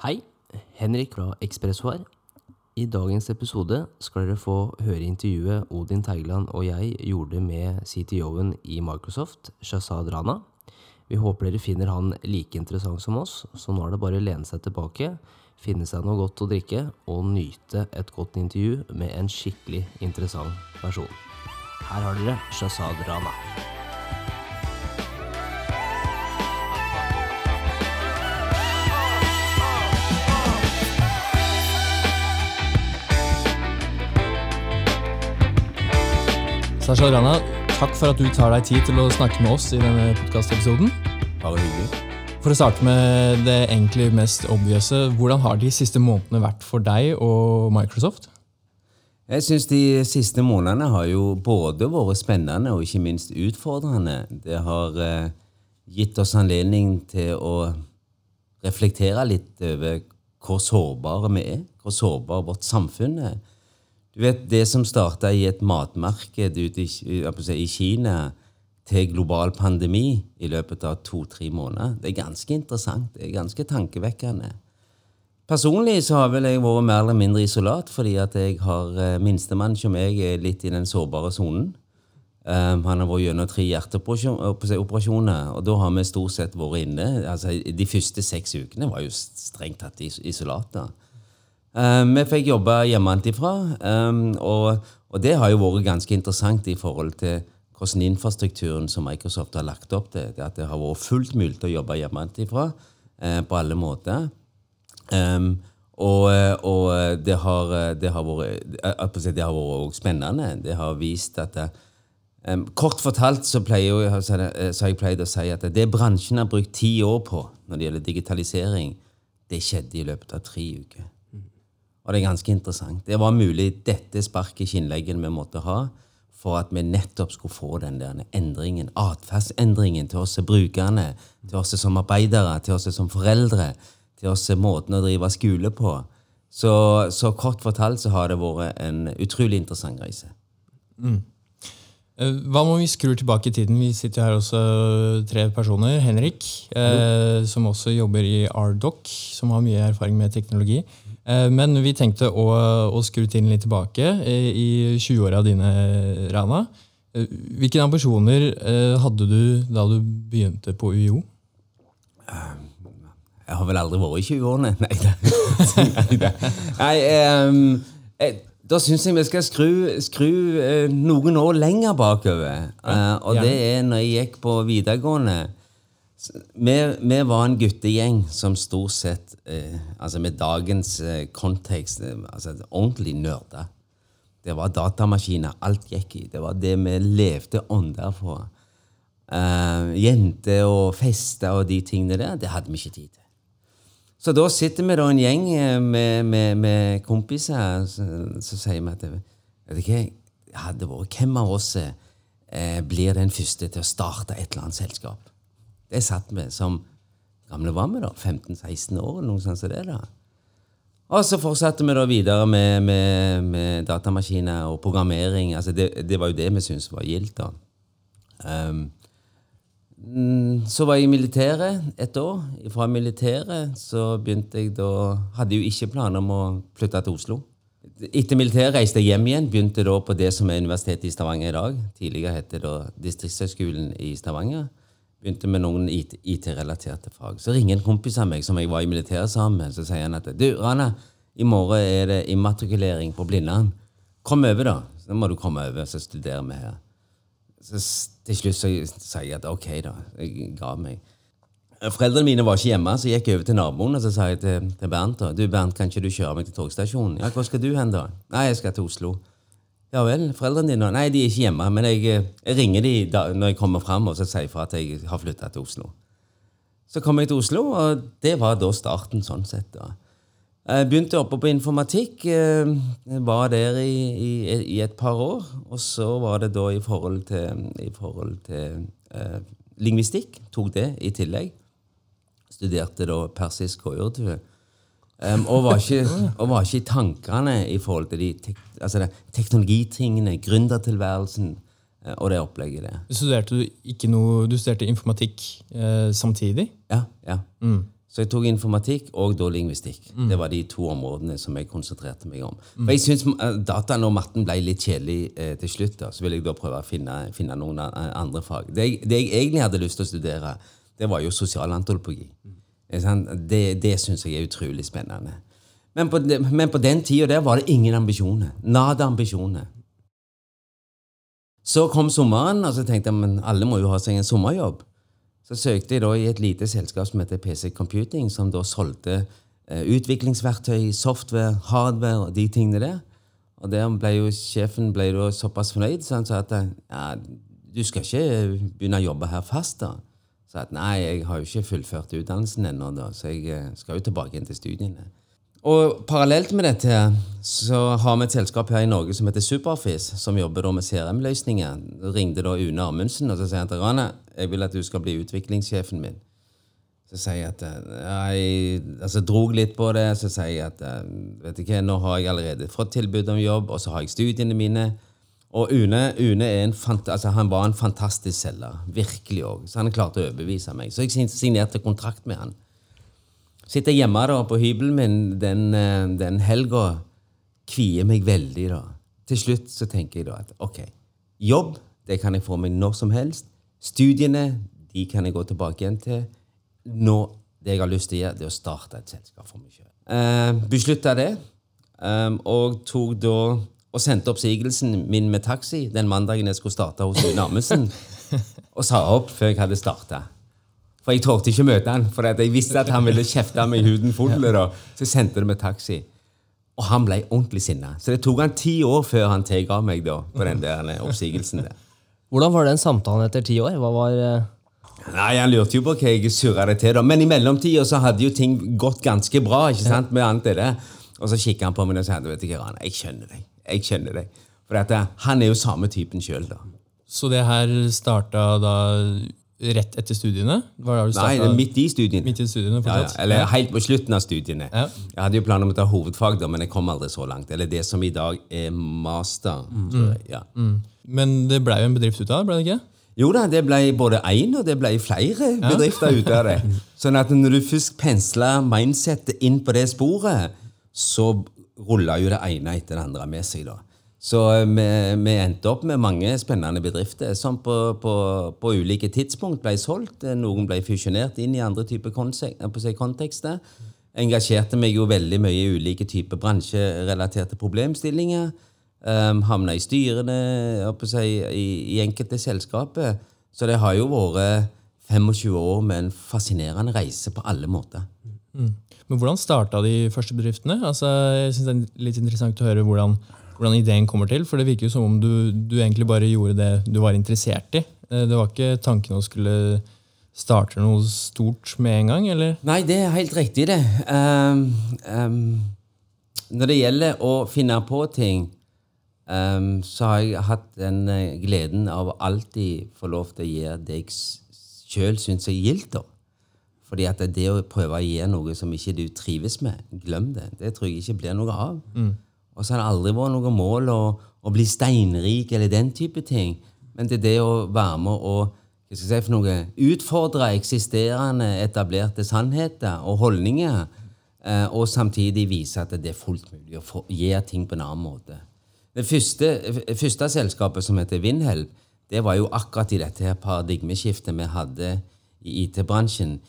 Hei, Henrik fra Ekspresso her. I dagens episode skal dere få høre intervjuet Odin Teigeland og jeg gjorde med CTO-en i Microsoft, Shazad Rana. Vi håper dere finner han like interessant som oss, så nå er det bare å lene seg tilbake, finne seg noe godt å drikke og nyte et godt intervju med en skikkelig interessant person. Her har dere Shazad Rana. Sasha Rana, takk for at du tar deg tid til å snakke med oss i denne podkastepisoden. Bare hyggelig. For å starte med det egentlig mest obviouse. hvordan har de siste månedene vært for deg og Microsoft? Jeg syns de siste månedene har jo både vært spennende og ikke minst utfordrende. Det har eh, gitt oss anledning til å reflektere litt over hvor sårbare vi er, hvor sårbare vårt samfunn er. Du vet, Det som starta i et matmarked ute i, i Kina til global pandemi i løpet av to-tre måneder, det er ganske interessant. Det er ganske tankevekkende. Personlig så har vel jeg vært mer eller mindre isolat, fordi at jeg har minstemann som jeg er litt i den sårbare sonen. Um, han har vært gjennom tre hjerteoperasjoner, og da har vi stort sett vært inne. altså De første seks ukene var jo strengt tatt isolat. Um, vi fikk jobbe hjemmefra, um, og, og, det har jo vært ganske interessant i forhold til hvordan infrastrukturen som Microsoft har lagt opp til. Det at det har vært fullt mulig å jobbe hjemmefra uh, på alle måter. Um, og, og det, har, det, har vært, det har vært spennende. Det har vist at um, Kort fortalt så, pleier, så har jeg pleid å si at det bransjen har brukt ti år på når det gjelder digitalisering, det skjedde i løpet av tre uker. Og det ganske interessant. Det var mulig dette sparket i skinnleggen vi måtte ha for at vi nettopp skulle få den der endringen, atferdsendringen til oss brukerne, til oss som arbeidere, til oss som foreldre, til oss måten å drive skole på. Så, så kort fortalt så har det vært en utrolig interessant reise. Mm. Hva om vi skrur tilbake i tiden? Vi sitter her også tre personer. Henrik, eh, som også jobber i RDoc, som har mye erfaring med teknologi. Eh, men vi tenkte å, å skru tiden litt tilbake eh, i 20-åra dine, Rana. Eh, hvilke ambisjoner hadde du da du begynte på UiO? Jeg har vel aldri vært i 20-årene. Nei, Nei um, da syns jeg vi skal skru, skru noen år lenger bakover. Uh, og det er når jeg gikk på videregående. Vi, vi, var en guttegjeng som stort sett, eh, altså med dagens eh, kontekst, eh, altså ordentlig nerder. Det var datamaskiner alt gikk i. Det var det vi levde ånder for. Uh, jenter og fester og de tingene der, det hadde vi ikke tid til. Så da sitter vi da en gjeng eh, med, med, med kompiser, så, så, sier vi at vet hva, hadde vært Hvem av oss eh, blir den første til å starte et eller annet selskap? Det satt vi som gamle var vi da, 15-16 år, noe sånt det. da. Og så fortsatte vi da videre med, med, med datamaskiner og programmering. altså Det, det var jo det vi syntes var gildt. da. Um, så var jeg i militæret et år. Fra militæret så begynte jeg da Hadde jo ikke planer om å flytte til Oslo. Etter militæret reiste jeg hjem igjen. Begynte da på det som er Universitetet i Stavanger i dag. Tidligere het det da Distriktshøgskolen i Stavanger begynte med noen IT-relaterte fag. Så ringer en kompis av meg som jeg var i militæret sammen med. Så sier han at du, Rana, i morgen er det immatrikulering på Blindern. Kom over, da. Så må du komme over, så studerer vi her. Så til slutt så sier jeg at ok, da. Jeg ga meg. Foreldrene mine var ikke hjemme, så jeg gikk over til naboen og så sa jeg til, til Bernt da, du Bernt, kan ikke du kjøre meg til togstasjonen. Ja, Hvor skal du hen, da? Nei, jeg skal til Oslo. Ja vel, foreldrene dine? Nei, de er ikke hjemme. Men jeg, jeg ringer de da, når jeg kommer fram og så sier fra at jeg har flytta til Oslo. Så kom jeg til Oslo, og det var da starten. sånn sett. da. Jeg begynte oppe på informatikk. Jeg eh, var der i, i, i, et par år. Og så var det da i forhold til, i forhold til eh, lingvistikk. Tok det i tillegg. Studerte da persisk og urdu. Um, og, var ikke, og, var ikke, i tankene i forhold til de tek, altså teknologitingene, gründertilværelsen uh, og det opplegget der. Studerte du ikke noe, du studerte informatikk uh, samtidig? Ja. ja. Mm. Så jeg tok informatikk og da lingvistikk. Det var de to områdene som jeg konsentrerte meg om. For jeg syns dataen og matten ble litt kjedelig eh, til slutt. da, Så ville jeg da prøve å finne, finne noen andre fag. Det jeg, det jeg egentlig hadde lyst til å studere, det var jo sosialantropologi. Sant? Det, det syns jeg er utrolig spennende. Men på, men på den tida der var det ingen ambisjoner. Nada ambisjoner. Så kom sommeren, og så tenkte jeg men alle må jo ha seg en sommerjobb. Så søkte jeg da i et lite selskap som heter PC Computing, som da solgte eh, utviklingsverktøy, software, hardware og de tingene der. Og der ble jo sjefen ble såpass fornøyd, så han sa at ja, du skal ikke begynne å jobbe her fast, da. Så at nei, jeg har jo ikke fullført utdannelsen ennå, så jeg eh, skal jo tilbake inn til studiene. Og parallelt med dette så har vi et selskap her i Norge som heter Superfis, som jobber da med CRM-løsninger. Da ringte da Une Amundsen og så sier han til Rane jeg vil at du skal bli utviklingssjefen min. Så sier jeg at eh, jeg altså drog litt på det. Så sier jeg at eh, vet du nå har jeg allerede fått tilbud om jobb, og så har jeg studiene mine. Og Une, Une altså han var en fantastisk selger. Virkelig òg. Så han klarte å overbevise meg. Så jeg signerte kontrakt med han. Sitter hjemme da på hybelen min den, eh, den helga, kvier meg veldig. da. Til slutt så tenker jeg da at ok, jobb det kan jeg få meg når som helst. Studiene de kan jeg gå tilbake igjen til. Nå, Det jeg har lyst til å gjøre, det er å starte et selskap for meg sjøl. Eh, Beslutta det, eh, og tok da og sendte oppsigelsen min med taxi den mandagen jeg skulle starte hos Rune Amundsen. Og sa opp før jeg hadde starta. For jeg torde ikke møte han, for jeg visste at han ville kjefte meg i huden full. Da. Så jeg sendte det med taxi. Og han ble ordentlig sinna. Så det tok han ti år før han tilga meg da, på den der oppsigelsen. der. Hvordan var den samtalen etter ti år? Hva var eh, Nei, Han lurte jo på hva jeg surra det til. da. Men i mellomtida så hadde jo ting gått ganske bra. ikke sant, med annet det der. Og så kikka han på meg og sa vet du hva, Rane, jeg skjønner deg. Jeg kjenner deg. For at, eh, han er jo samme typen sjøl, da. Så det her starta da rett etter studiene? Du Nei, det midt i studiene. midt i studiene Ja, ja, eller helt på slutten av studiene. Ja. Jeg hadde jo planer om å ta hovedfag, da, men jeg kom aldri så langt. Eller det som i dag er master. tror jeg. Ja. Men det blei jo en bedrift ut av det, ble det ikke? Jo da, det ble både én og det ble flere bedrifter ut av det. Sånn at når du først pensler mindsettet inn på det sporet, så rulla jo det ene etter det andre med seg. da. Så eh, vi, vi endte opp med mange spennende bedrifter som på, på, på ulike tidspunkt ble solgt. Noen ble fusjonert inn i andre typer eh, kontekster. Engasjerte meg jo veldig mye i ulike typer bransjerelaterte problemstillinger. Um, havna i styrene i, i enkelte selskaper. Så det har jo vært 25 år med en fascinerende reise på alle måter. Men hvordan starta de første bedriftene? Altså, jeg synes Det er litt interessant å høre hvordan, hvordan ideen kommer til. For det virker jo som om du, du egentlig bare gjorde det du var interessert i. Eh, Det var ikke tanken å skulle starte noe stort med en gang? eller? Nei, det er helt riktig, det. Um, um, når det gjelder å finne på ting, um, så har jeg hatt den eh, gleden av å alltid få lov til å gjøre det jeg sjøl syns er gildt. Fordi at det å prøve å gi noe som ikke du trives med, glem det. Det tror jeg ikke blir noe av. Og så har det aldri vært noe mål å, å bli steinrik eller den type ting. Men det er det å være med og si for noe, utfordre eksisterende, etablerte sannheter og holdninger, eh, og samtidig vise at det er fullt mulig å gi gjøre ting på en annen måte. Det første, første selskapet, som heter Windhelp, det var jo akkurat i dette her paradigmeskiftet vi hadde i IT-bransjen.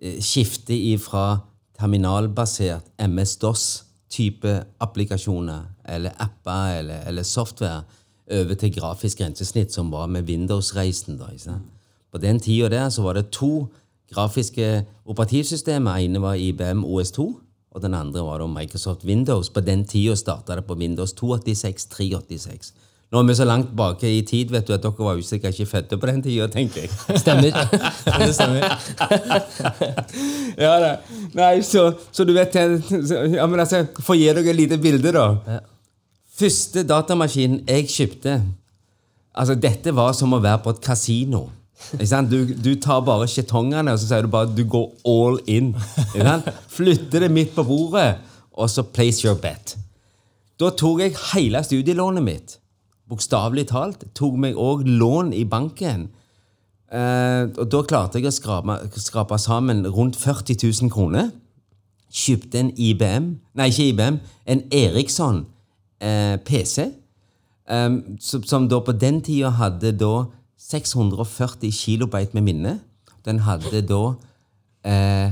Eh, Skiftet fra terminalbasert MS-DOS-type applikasjoner, eller apper eller, eller software, over til grafisk grensesnitt, som var med Windows-reisen. På den tida der så var det to grafiske operativsystemer. ene var IBM OS2, og den andre var Microsoft Windows. På den tida starta det på Windows 286, 386. Nå er vi så langt bak i tid vet du, at dere var jo sikkert ikke fødte på den tida, tenker jeg. Stemmer. Det stemmer. ja, da. Nei, så, så du vet ja, men altså, Få gi dere et lite bilde, da. Ja. Første datamaskinen jeg kjøpte Altså, Dette var som å være på et kasino. Du, du tar bare skjetongene og så sier du bare du går all in. Flytter det midt på bordet, og så place your bet. Da tok jeg hele studielånet mitt. Bokstavelig talt. Tok meg òg lån i banken. Eh, og da klarte jeg å skrape, skrape sammen rundt 40 000 kroner. Kjøpte en IBM, nei ikke IBM, en Eriksson eh, PC. eh, som, som da på den tida hadde da 640 kilobyte med minne. Den hadde da eh,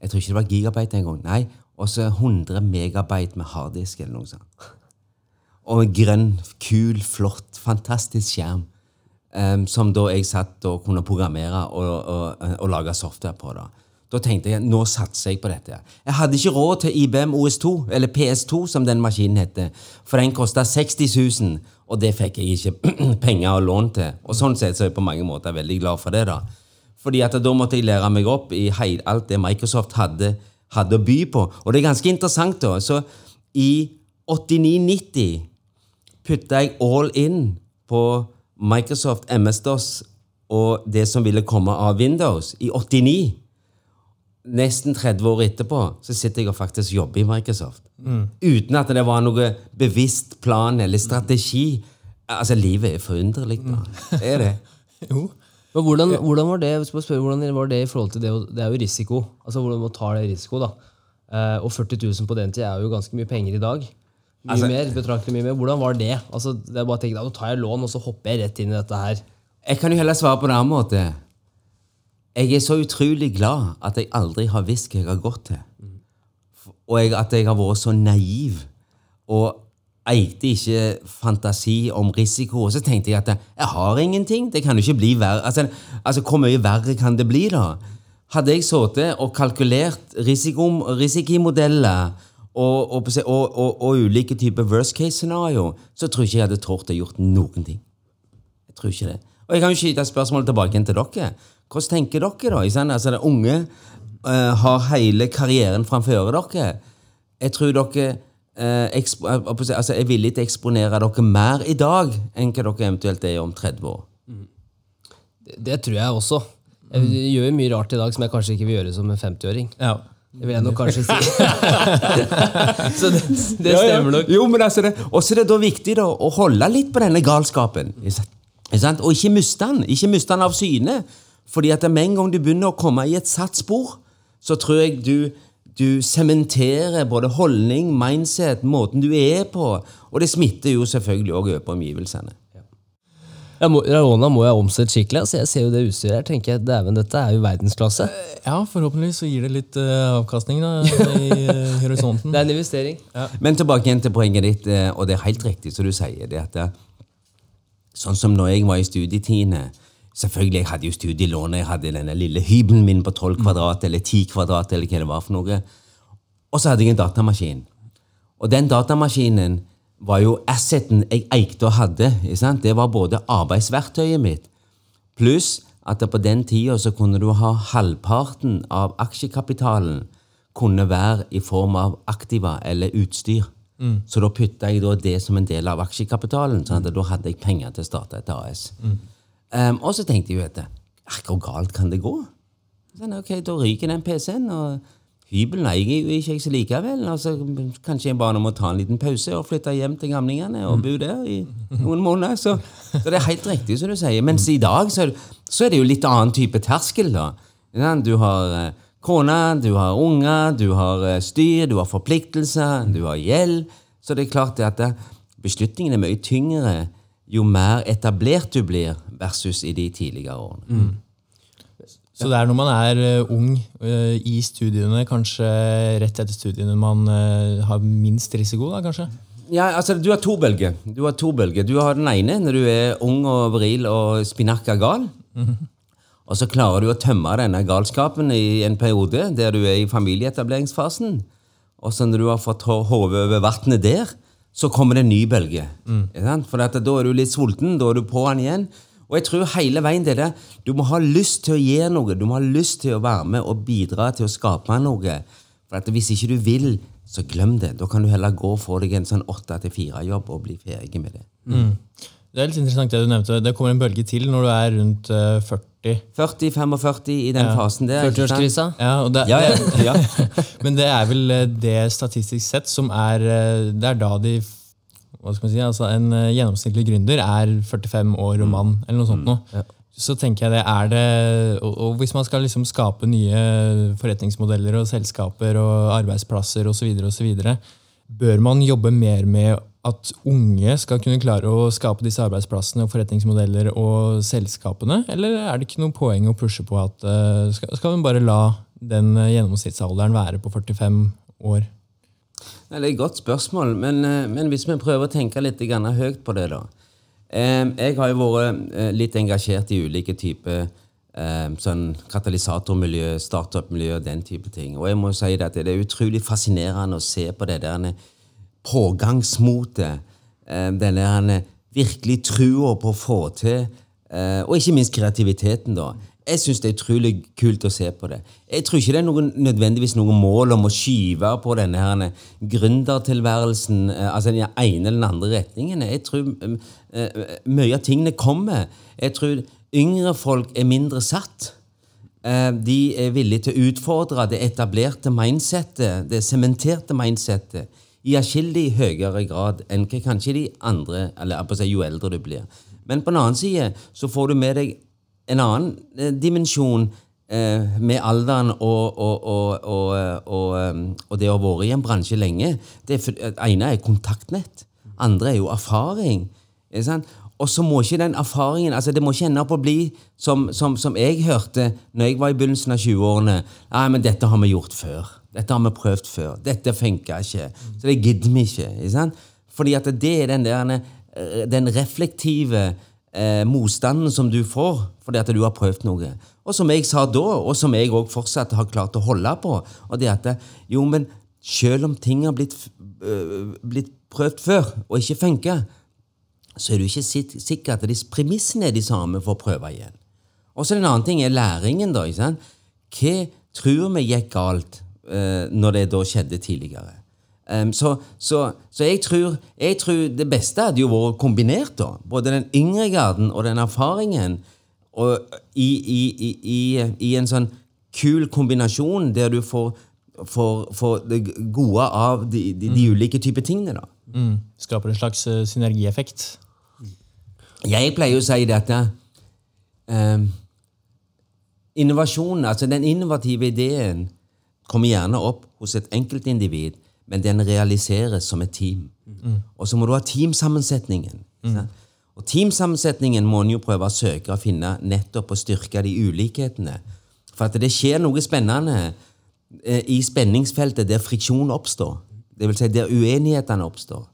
Jeg tror ikke det var gigabyte engang. Nei, og så 100 megabyte med harddisk eller noe sånt. Og grønn, kul, flott, fantastisk skjerm. Um, som da jeg satt og kunne programmere og, og, og lage software på. Da Da tenkte jeg nå satser jeg på dette. Jeg hadde ikke råd til IBM OS2, eller PS2 som den maskinen heter, for den kosta 60 000, og det fikk jeg ikke penger og lån til. Og sånn sett så er jeg på mange måter veldig glad for det. da fordi at da måtte jeg lære meg opp i alt det Microsoft hadde, hadde å by på. Og det er ganske interessant, da. Så i 89-90 putta jeg all in på Microsoft MS-DOS og det som ville komme av Windows i 89. Nesten 30 år etterpå så sitter jeg og faktisk jobber i Microsoft. Uten at det var noe bevisst plan eller strategi. Altså, livet er forunderlig, da. Det er det. Jo. Men hvordan, hvordan var det hvis man spør, hvordan var det i forhold til det Det er jo risiko. Altså hvordan man tar det risiko, da. Eh, og 40 000 på den tid er jo ganske mye penger i dag. Mye Altså- mer, betraktelig mye mer. Hvordan var det? Altså, det er bare å tenke, Nå tar jeg lån, og så hopper jeg rett inn i dette her. Jeg kan jo heller svare på en annen måte. Jeg er så utrolig glad at jeg aldri har visst hva jeg har gått til. Og jeg, at jeg har vært så naiv og eide ikke fantasi om risiko. Og så tenkte jeg at jeg har ingenting. Det kan jo ikke bli verre. Altså, altså Hvor mye verre kan det bli, da? Hadde jeg sittet og kalkulert risiko, risikimodeller og, og, og, og, og ulike typer worst case-scenario, så tror jeg ikke jeg hadde tort å gjort noen ting. Jeg tror ikke det. Og jeg kan jo skyte spørsmålet tilbake igjen til dere. Hvordan tenker dere, da? Altså, det unge uh, har hele karrieren framfor dere. Jeg tror dere eh, si, altså, er villige til å eksponere dere mer i dag enn hva dere eventuelt er om 30 år. Det, det tror jeg også. Jeg gjør jo mye rart i dag som jeg kanskje ikke vil gjøre som en 50-åring. Ja. Det vil jeg nok kanskje si. så det, det stemmer nok. Jo, men altså det, også er det da viktig da, å holde litt på denne galskapen. Og ikke miste den. Ikke miste den av syne. Fordi at med en gang du begynner å komme i et satt spor, så tror jeg du du sementerer både holdning, mindset, måten du er på. Og det smitter jo selvfølgelig òg over på omgivelsene. Jeg må, jo må jeg omsette skikkelig. Så jeg ser jo det utstyret her. tenker jeg, dæven, Dette er jo verdensklasse. ja, forhåpentligvis så gir det litt uh, avkastning da, i uh, horisonten. Det er en investering. Men tilbake igjen til poenget ditt, eh, og det er helt riktig som du sier. det at eh, Sånn som når jeg var i studietidene Selvfølgelig, jeg hadde jo studielån. Jeg hadde denne lille hybelen min på 12 kvadrat eller 10 kvadrat. eller hva det var for noe. Og så hadde jeg en datamaskin. Og den datamaskinen var jo asseten jeg eikte og hadde. Det var både arbeidsverktøyet mitt, pluss at på den tida så kunne du ha halvparten av aksjekapitalen kunne være i form av aktiva eller utstyr. Så da putta jeg da det som en del av aksjekapitalen. sånn at da hadde jeg penger til å starte et AS. Um, og så tenkte jeg jo "Ah, hvor galt kan det gå? Sånn, ok, Da ryker den PC-en, og hybelen er jeg jo ikke jeg så likevel. Altså, kanskje jeg bare må ta en liten pause og flytte hjem til gamlingene og bo der i noen måneder. Så, så det er helt riktig som du sier. Mens i dag så, så er det jo litt annen type terskel, da. Du har eh, kone, du har unger, du har eh, styr, du har forpliktelser, du har gjeld. Så det er klart at eh, beslutningen er mye tyngre jo mer etablert du blir, versus i de tidligere årene. Så det er når man er eh, ung eh, i studiene, kanskje rett etter studiene, man eh, har minst risiko, da kanskje? Ja, altså Du har to bølger. Du har to bølger. Du har den ene når du er ung og vril og spinakka gal. Og så klarer du å tømme denne galskapen i en periode der du er i familieetableringsfasen. Og så når du har fått ho- hodet over vannet der, så kommer det en ny bølge. Mm. For da er du litt sulten, da er du på den igjen. Og jeg tror hele veien det er det. Du må ha lyst til å gi noe. Du må ha lyst til å være med og bidra til å skape noe. For at Hvis ikke du vil, så glem det. Da kan du heller gå og få deg en sånn åtte til fire-jobb og bli ferdig med det. Det er litt interessant det du nevnte. Det kommer en bølge til når du er rundt eh, 40. 40-45 i den fasen der. 40-årskrisa. Ja, Ja, ja, ja. Men det er vel eh, det statistisk sett som er eh, Det er da de hva skal man si, altså En eh, gjennomsnittlig gründer er 45 år og mann, eller noe sånt. noe. så tenker jeg det er det Og, og hvis man skal liksom skape nye forretningsmodeller og selskaper og arbeidsplasser osv., bør man jobbe mer med at unge skal kunne klare å skape disse arbeidsplassene og forretningsmodeller og selskapene? Eller er det ikke noe poeng å pushe på at uh, skal, skal man bare la den gjennomsnittsalderen være på 45 år? Det er et godt spørsmål, men, eh, men hvis vi prøver å tenke litt høyt på det, da. Jeg har jo vært eh, litt engasjert i ulike typer sånn katalysatormiljø, startup-miljø og den type ting. Og jeg må si at det er utrolig fascinerende å se på det der pågangsmotet, Den der virkelig trua på å få til, eh, og ikke minst kreativiteten, da. Jeg syns det er utrolig kult å se på det. Jeg tror ikke det er noen, nødvendigvis noe mål om å skyve på denne her gründertilværelsen eh, altså den ene eller den andre retningen. Jeg tror mye av tingene kommer. Jeg tror yngre folk er mindre satt. De er villige til å utfordre det etablerte mindsettet, det sementerte mindsettet i atskillig høyere grad enn kanskje de andre, eller jo eldre du blir. Men på den annen side så får du med deg en annen eh, dimensjon eh, med alderen og, og, og, og, det å ha vært i en bransje lenge. Det ene er kontaktnett. Andre er jo erfaring. Og så må ikke den erfaringen altså Det må ikke ende opp å bli som, som, som jeg hørte når jeg var i begynnelsen av 20-årene. Nei, men dette har vi gjort før. Dette har vi prøvd før. Dette funka ikke. Så det gidder vi ikke. ikke Fordi at det er den, der, eh, den reflektive eh, motstanden som du får fordi at du har prøvd noe. Og som jeg sa da, og som jeg òg fortsatt har klart å holde på, og det at jo, men selv om ting har blitt, øh, blitt prøvd før og ikke funka, så er du ikke sikker at premissene er de samme for å prøve igjen. Og så en annen ting er læringen. da, ikke sant? Hva tror vi gikk galt øh, når det da skjedde tidligere. Um, så, så, så jeg, tror, jeg, tror, det beste hadde jo vært kombinert. da, Både den yngre garden og den erfaringen. Og i, i, i, i en sånn kul kombinasjon der du får, får, får det gode av de, de, de mm. ulike typer tingene. da. Mm. Skaper en slags uh, synergieffekt. Jeg pleier å si dette um, Innovasjonen, altså den innovative ideen kommer gjerne opp hos et enkeltindivid, men den realiseres som et team. Mm. Og så må du ha teamsammensetningen. Mm. Og teamsammensetningen må en jo prøve å søke å finne nettopp og styrke de ulikhetene. For at det skjer noe spennende eh, i spenningsfeltet der friksjon oppstår. Det vil si der uenighetene oppstår.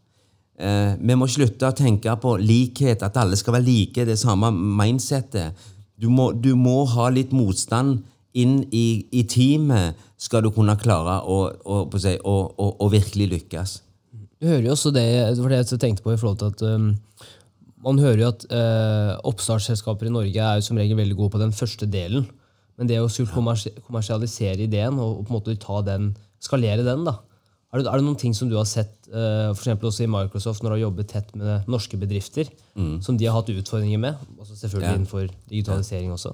Eh, vi må slutte å tenke på likhet, at alle skal være like, det samme mindsettet. Du må, du må ha litt motstand inn i, i teamet skal du kunne klare å, å, å, å virkelig lykkes. Du hører jo også det, det var det jeg tenkte på i forhold til at um, Man hører jo at uh, oppstartsselskaper i Norge er jo som regel veldig gode på den første delen. Men det å skulle kommersialisere ideen og, og på en måte ta den, skalere den da, er det, er det, noen ting som du har sett uh, for også i Microsoft når du har jobbet tett med norske bedrifter, mm. som de har hatt utfordringer med? Også selvfølgelig ja. innenfor digitalisering også.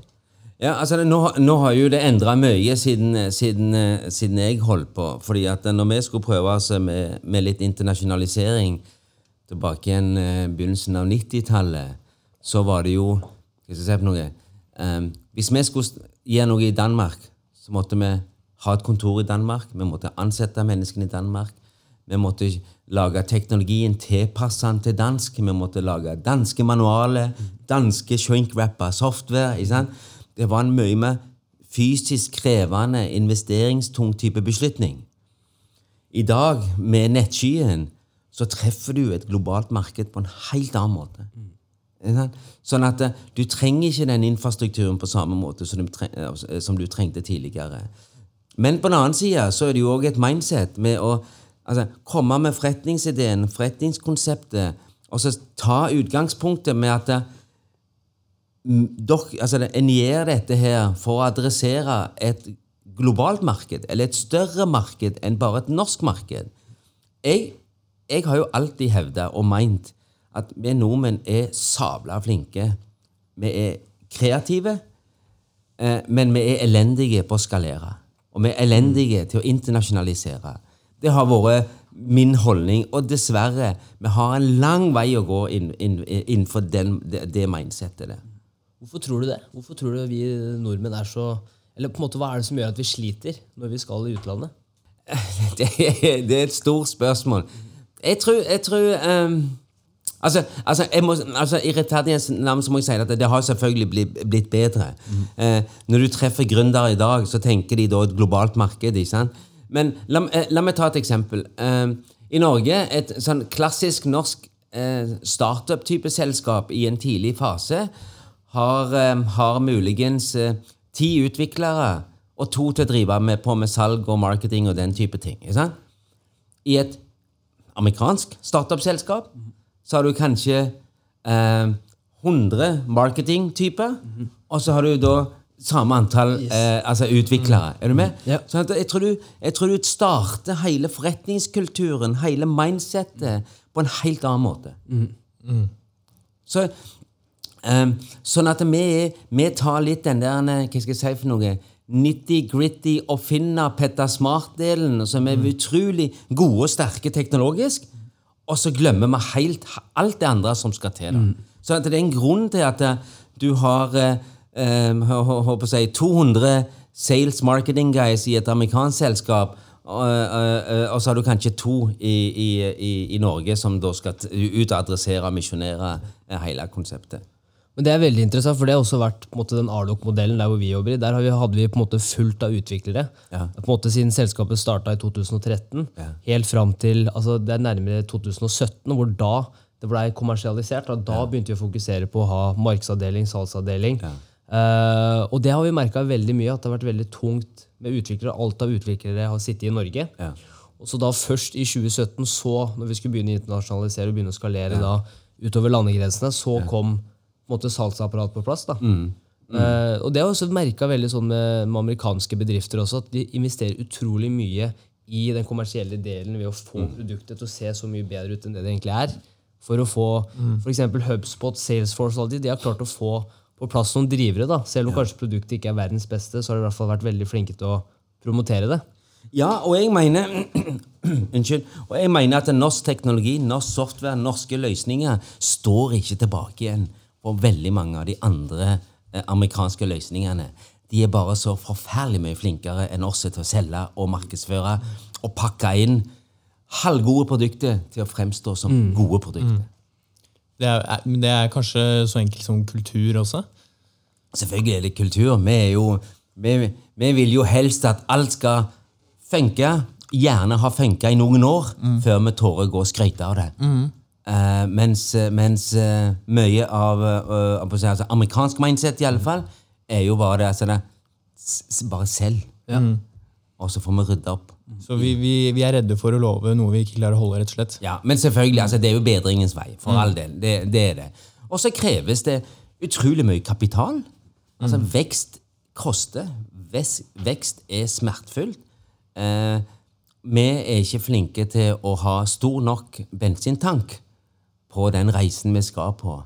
Ja, altså nå, nå, har jo det endra mye siden, siden, siden, jeg holdt på. fordi at når vi skulle prøve oss med, med, litt internasjonalisering tilbake igjen eh, begynnelsen av 90-tallet, så var det jo Hva skal jeg si på noe? Um, hvis vi skulle gjøre noe i Danmark, så måtte vi ha et kontor i Danmark. Vi måtte ansette menneskene i Danmark. Vi måtte lage teknologien tilpasset til dansk. Vi måtte lage danske manualer, danske shrink-rapper, software. ikke sant? Det var en mye mer fysisk krevende, investeringstung type beslutning. I dag, med nettskyen, så treffer du et globalt marked på en helt annen måte. Sånn at eh, du trenger ikke den infrastrukturen på samme måte eh, som du trengte tidligere. Men på den annen side så er det jo òg et mindset med å altså, komme med forretningsideen, forretningskonseptet, og så ta utgangspunktet med at altså, En gjør dette her for å adressere et globalt marked, eller et større marked enn bare et norsk marked. Jeg, jeg har jo alltid hevda og meint at vi nordmenn er sabla flinke. Vi er kreative, eh, men vi er elendige på å skalere. Og vi er elendige til å internasjonalisere. Det har vært min holdning, og dessverre, vi har en lang vei å gå innenfor den, det, det mindsettet. Hvorfor tror du det? Hvorfor tror du vi nordmenn er så Eller på en måte, hva er det som gjør at vi sliter når vi skal i utlandet? det, det er et stort spørsmål. Jeg tror, jeg tror um, Altså, altså, jeg må, altså I rettferdighetens navn så må jeg si at det har selvfølgelig blitt, blitt bedre. Mm. Eh, når du treffer gründere i dag, så tenker de da et globalt marked. ikke sant? Men la, eh, la meg ta et eksempel. Eh, I Norge, et sånn klassisk norsk eh, startup-type selskap i en tidlig fase har, eh, har muligens eh, ti utviklere og to til å drive med på med salg og marketing og den type ting. Ikke sant? I et amerikansk startup-selskap så har du kanskje eh, 100 marketing-typer, mm -hmm. og så har du da samme antall yes. eh, altså utviklere. Mm. Er du med? Mm. Yeah. Så jeg tror, du, jeg tror, du, starter hele forretningskulturen, hele mindsettet, på en helt annen måte. Mm. Så, um, sånn at vi, vi, tar litt den der Hva skal jeg si for noe? Nitty-gritty og finner Petter Smart-delen, som er utrolig gode og sterke teknologisk, og så glemmer vi helt alt det andre som skal til. Da. Så det er en grunn til at eh, du har eh, si, 200 sales marketing guys i et amerikansk selskap, og, og, og, så har du kanskje to i, i, i Norge som da skal ut og adressere og misjonere eh, hele konseptet. Men det er veldig interessant, for det har også vært måte, den Arloc-modellen der hvor vi jobber i. Der hadde vi på en måte fullt av utviklere ja. på en måte siden selskapet starta i 2013. Ja. Helt fram til altså det er nærmere 2017, hvor da det blei kommersialisert. Da, da ja. begynte vi å fokusere på å ha markedsavdeling, salgsavdeling. Uh, og det har vi merka veldig mye, at det har vært veldig tungt med utviklere. Alt av utviklere har sittet i Norge. Og så da først i 2017, så, når vi skulle begynne å internasjonalisere og begynne å skalere da, utover landegrensene, så kom måte, salgsapparat på plass. da. Mm. Mm. Uh, og Det har jeg også merka veldig sånn med, med, amerikanske bedrifter også, at de investerer utrolig mye i den kommersielle delen ved å få mm. produktet til å se så mye bedre ut enn det det egentlig er. For å få mm. f.eks. HubSpot, Salesforce og de, de har klart å få på plass noen drivere. da. Selv om ja. kanskje produktet ikke er verdens beste, så har de i hvert fall vært veldig flinke til å promotere det. Ja, og jeg mener Unnskyld. Og jeg mener at norsk teknologi, norsk software, norske løsninger står ikke tilbake igjen for veldig mange av de andre eh, amerikanske løsningene. De er bare så forferdelig mye flinkere enn oss til å selge og markedsføre og pakke inn halvgode produkter til å fremstå som mm. gode produkter. Mm. Det, er, det er, kanskje så enkelt som kultur også? Selvfølgelig er det kultur. Vi, er jo, vi, vi vil jo helst at alt skal funke. Gjerne ha funka i noen år mm. før vi tårer å gå og skryte av det. Mm. Uh, mens, eh, mens uh, mye av uh, altså, amerikansk mindset i alle fall, er jo bare det, altså det Bare selv. Ja. Mm. Og så får vi rydde opp. Så vi, vi, vi, er redde for å love noe vi ikke klarer å holde? rett og slett? Ja, Men selvfølgelig, altså, det er jo bedringens vei. For mm. all del. Det, det, er det. Og så kreves det utrolig mye kapital. Altså, mm. Vekst koster. Vekst er smertefullt. vi er ikke flinke til å ha stor nok bensintank på den reisen vi skal på.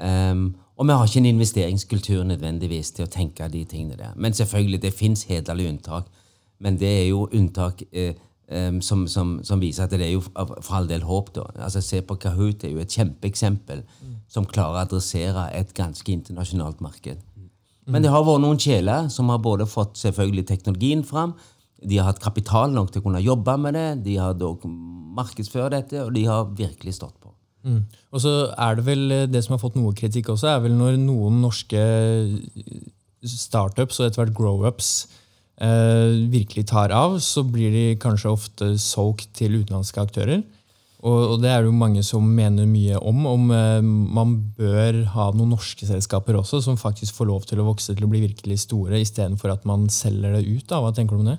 Um, og vi har ikke en investeringskultur nødvendigvis til å tenke de tingene der. Men selvfølgelig, det fins hederlige unntak. Men det er jo unntak eh, um, som, som, som, viser at det er jo for all del håp. da. Altså Se på Kahoot, det er jo et kjempeeksempel mm. som klarer å adressere et ganske internasjonalt marked. Men det har vært noen kjeler som har både fått selvfølgelig teknologien fram, de har hatt kapital nok til å kunne jobbe med det, de har markedsført dette, og de har virkelig stått. Mm. Og så er det vel eh, det som har fått noe kritikk også, er vel når noen norske startups og etter hvert grow-ups eh, virkelig tar av, så blir de kanskje ofte solgt til utenlandske aktører. Og, og, det er det jo mange som mener mye om, om eh, man bør ha noen norske selskaper også, som faktisk får lov til å vokse til å bli virkelig store, istedenfor at man selger det ut. Da. Hva tenker du om det?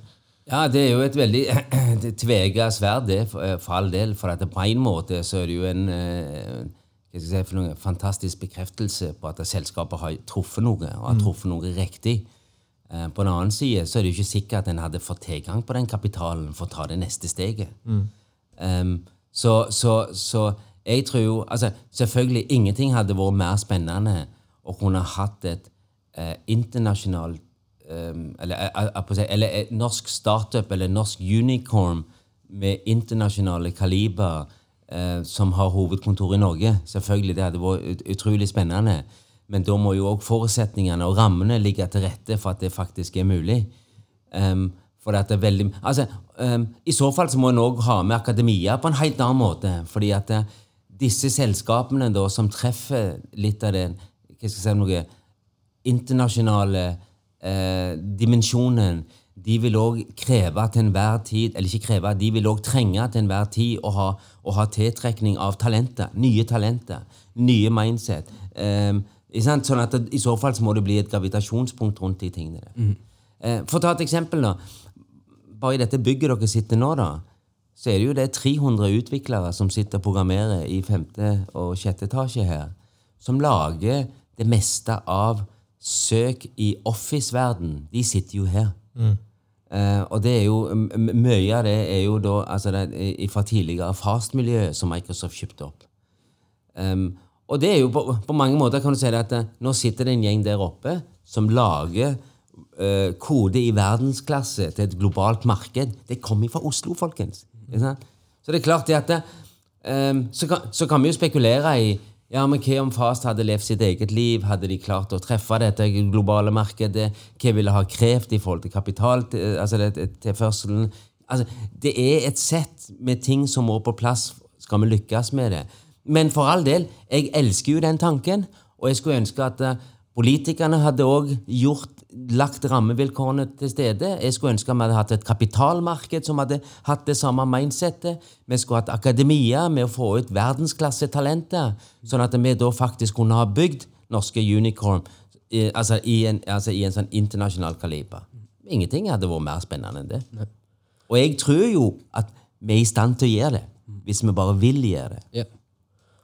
Ja, det er jo et veldig tvega sverd, det, for, for all del. For at på en måte så er det jo en eh, si, fantastisk bekreftelse på at selskapet har truffet noe, og har mm. truffet noe riktig. Eh, på den annen side så er det jo ikke sikkert at en hadde fått tilgang på den kapitalen for å ta det neste steget. Mm. Um, så, så, så, jeg tror jo altså, Selvfølgelig, ingenting hadde vært mer spennende å kunne hatt et eh, internasjonalt eller, eller, eller, et norsk startup eller norsk unicorn med internasjonale kaliber eh, som har hovedkontor i Norge. Selvfølgelig, Det hadde vært utrolig spennende. Men da må jo òg forutsetningene og rammene ligge til rette for at det faktisk er mulig. Um, for det er veldig, altså, um, I så fall så må en òg ha med akademia på en helt annen måte. fordi at uh, disse selskapene da, som treffer litt av det hva skal jeg si, noe internasjonale uh, dimensjonen, de vil òg kreve til enhver tid Eller ikke kreve, de vil òg trenge til enhver tid å ha, å ha tiltrekning av talenter. Nye talenter. Nye mindset. Um, sånn at det, I så fall så må det bli et gravitasjonspunkt rundt de tingene. Mm. Eh, for å ta et eksempel, da. Bare i dette bygget dere sitter nå, da, så er det jo det 300 utviklere som sitter og programmerer i femte og sjette etasje her, som lager det meste av søk i Office-verden. De sitter jo her. Mm. Uh, og det er jo, mye av det er jo da altså det, fra tidligere Fast-miljøet som Microsoft kjøpte opp. Um, og det er jo på, på, mange måter kan du si det at nå sitter det en gjeng der oppe som lager uh, kode i verdensklasse til et globalt marked. Det kommer fra Oslo, folkens. Så det er klart det at um, så, kan, så kan vi jo spekulere i ja, men Hva om Fast hadde levd sitt eget liv? Hadde de klart å treffe dette globale markedet? Hva ville ha krevd i forhold til kapital, altså tilførselen? Altså, det er et sett med ting som må på plass skal vi lykkes med det. Men for all del, jeg elsker jo den tanken, og jeg skulle ønske at uh, politikerne hadde også lagt rammevilkårene til stede. Jeg skulle ønske vi hadde hatt et kapitalmarked som hadde hatt det samme mindsettet. Vi skulle hatt akademia med å få ut verdensklassetalenter, sånn at vi da faktisk kunne ha bygd norske unicorn i, altså, i, en, altså, i en, sånn internasjonal kaliber. Ingenting hadde vært mer spennende enn det. Og jeg tror jo at vi er i stand til å gjøre det, hvis vi bare vil gjøre det. Ja.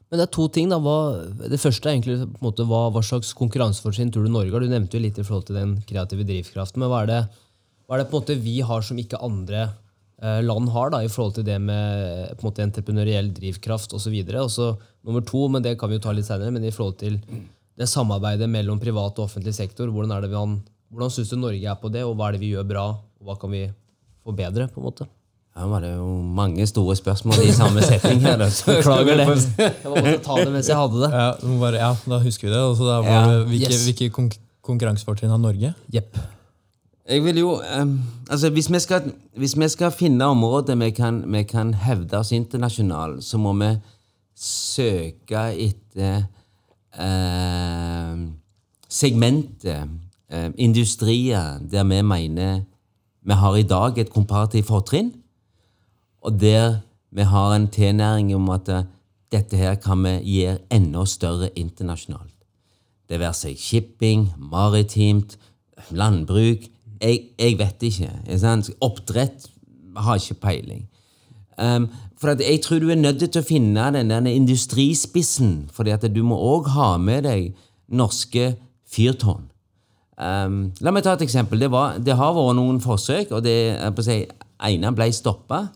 Men det er to ting. da. Hva, det første er egentlig på en måte, hva, hva slags konkurransefortrinn tror du Norge har? Du nevnte jo litt i forhold til den kreative drivkraften. Men hva er det, hva er det på en måte vi har som ikke andre eh, land har, da, i forhold til det med på en måte entreprenøriell drivkraft osv.? Og så nummer to, men det kan vi jo ta litt senere, men i forhold til det samarbeidet mellom privat og offentlig sektor. Hvordan, er hvordan syns du Norge er på det, og hva er det vi gjør bra, og hva kan vi forbedre? på en måte? Her var det jo mange store spørsmål i samme setting. her. Beklager det. Jeg må måtte ta det mens jeg hadde det. Ja, bare, ja da husker vi det. Altså, da ja, det hvilke, yes. hvilke konkurransefortrinn har Norge? Jepp. Jeg vil jo um, altså hvis vi, skal, hvis vi skal finne områder vi kan, vi kan hevde oss internasjonalt, så må vi søke etter uh, segmentet, uh, industrier, der vi mener vi har i dag et komparativt fortrinn og der vi har en tilnæring om at eh, dette her kan vi gi enda større internasjonalt. Det være seg shipping, maritimt, landbruk Jeg, jeg vet ikke. Oppdrett har ikke peiling. Um, for jeg tror du er nødt til å finne den der industrispissen, fordi at du må òg ha med deg norske fyrtårn. Um, la meg ta et eksempel. Det, var, det har vært noen forsøk, og det, ene ble stoppa.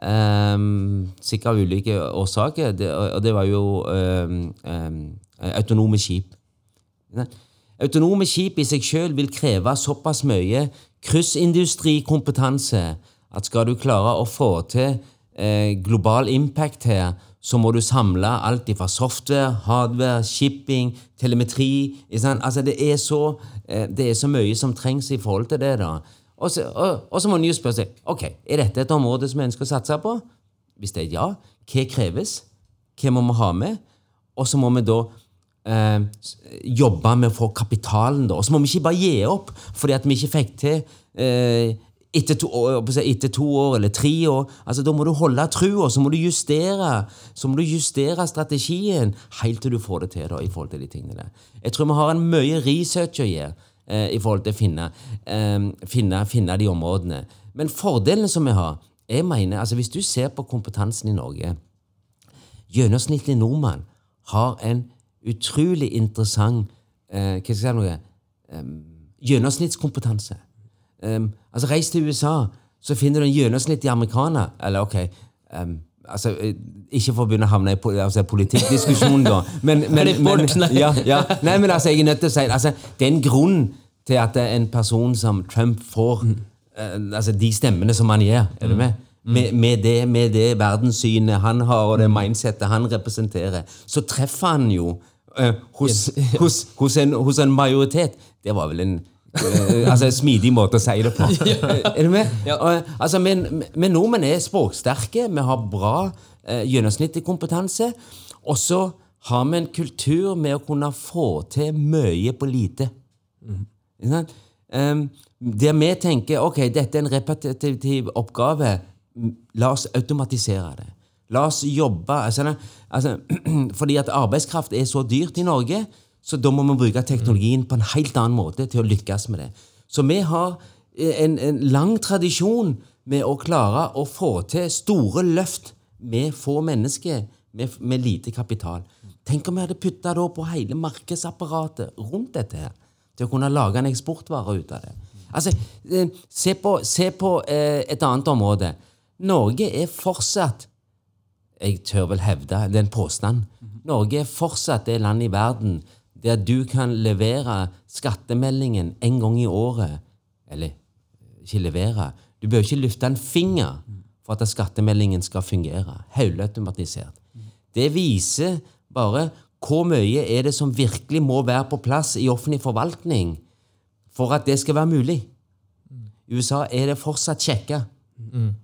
Um, sikkert av ulike årsaker. Det, og det var jo um, um, autonome skip. Autonome skip i seg sjøl vil kreve såpass mye kryssindustrikompetanse at skal du klare å få til eh, global impact her, så må du samle alt fra software, hardware, shipping, telemetri altså det er, så, eh, det er så mye som trengs i forhold til det. da. Og så, og, og så må en jo spørre seg ok, er dette et område som en å satse på. Hvis det er ja, hva kreves? Hva må vi ha med? Og så må vi da eh, jobbe med å få kapitalen. da. Og så må vi ikke bare gi opp fordi at vi ikke fikk til eh, etter, to, etter to, år eller tre år. Altså, Da må du holde trua, så må du justere så må du justere strategien helt til du får det til. da, i forhold til de tingene der. Jeg tror vi har en mye research å gjøre i forhold til å finne, eh, finne, finne, de områdene. Men fordelen som vi har jeg mener, altså Hvis du ser på kompetansen i Norge Gjennomsnittlig nordmann har en utrolig interessant eh, hva skal jeg si noe, gjennomsnittskompetanse. Altså Reis til USA, så finner du en gjennomsnittlig amerikaner. Eller ok um, altså, eh, Ikke for å begynne å havne i altså, politikkdiskusjon, da. Men, men, men, ja, ja. Nei, men altså, jeg er nødt til å si altså, Det er en grunn til at en person som Trump får mm. uh, altså, de stemmene som han gjør. Er du med? Mm. Med, med, det, med det verdenssynet han har, og det mindsettet han representerer, så treffer han jo uh, hos, hos, hos, en, hos en majoritet Det var vel en altså en smidig måte å si det på. Er du med? Ja. altså, men, men nordmenn er språksterke, vi har bra eh, gjennomsnittlig kompetanse. Og så har vi en kultur med å kunne få til mye på lite. Mm. Um, der vi tenker ok, dette er en repetitiv oppgave, la oss automatisere det. La oss jobbe altså, altså, Fordi at arbeidskraft er så dyrt i Norge, så da må vi bruke teknologien på en helt annen måte til å lykkes med det. Så vi har en, en lang tradisjon med å klare å få til store løft med få mennesker, med, med lite kapital. Tenk om vi hadde putta på hele markedsapparatet rundt dette her, til å kunne lage en eksportvare ut av det. Altså, eh, Se på, se på eh, et annet område. Norge er fortsatt Jeg tør vel hevde det er en påstand. Norge er fortsatt det landet i verden der du kan levere skattemeldingen en gang i året. Eller ikke levere. Du bør ikke løfte en finger for at skattemeldingen skal fungere. Hodeautomatisert. Det viser bare hvor mye er det som virkelig må være på plass i offentlig forvaltning for at det skal være mulig. I USA er det fortsatt sjekka. Mm.